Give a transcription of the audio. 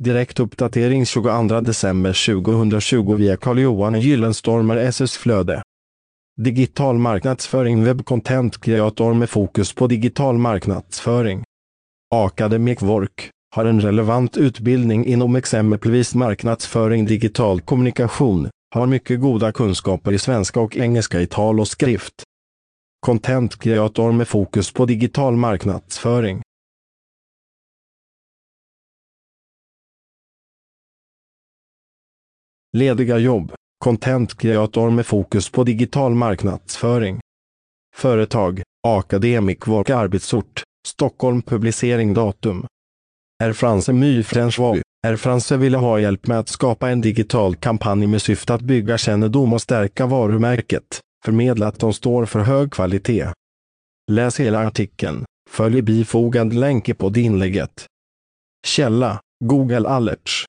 Direktuppdatering 22 december 2020 via Carl-Johan Gyllenstormer SS Flöde. Digital marknadsföring Webcontent kreator med fokus på digital marknadsföring. Academic Work har en relevant utbildning inom exempelvis marknadsföring digital kommunikation, har mycket goda kunskaper i svenska och engelska i tal och skrift. Content kreator med fokus på digital marknadsföring. Lediga jobb. Content creator med fokus på digital marknadsföring. Företag. Akademik och arbetsort. Stockholm publicering datum. Är France My French Är France ville ha hjälp med att skapa en digital kampanj med syfte att bygga kännedom och stärka varumärket. Förmedla att de står för hög kvalitet. Läs hela artikeln. Följ bifogad länk på inlägget. Källa Google Alerts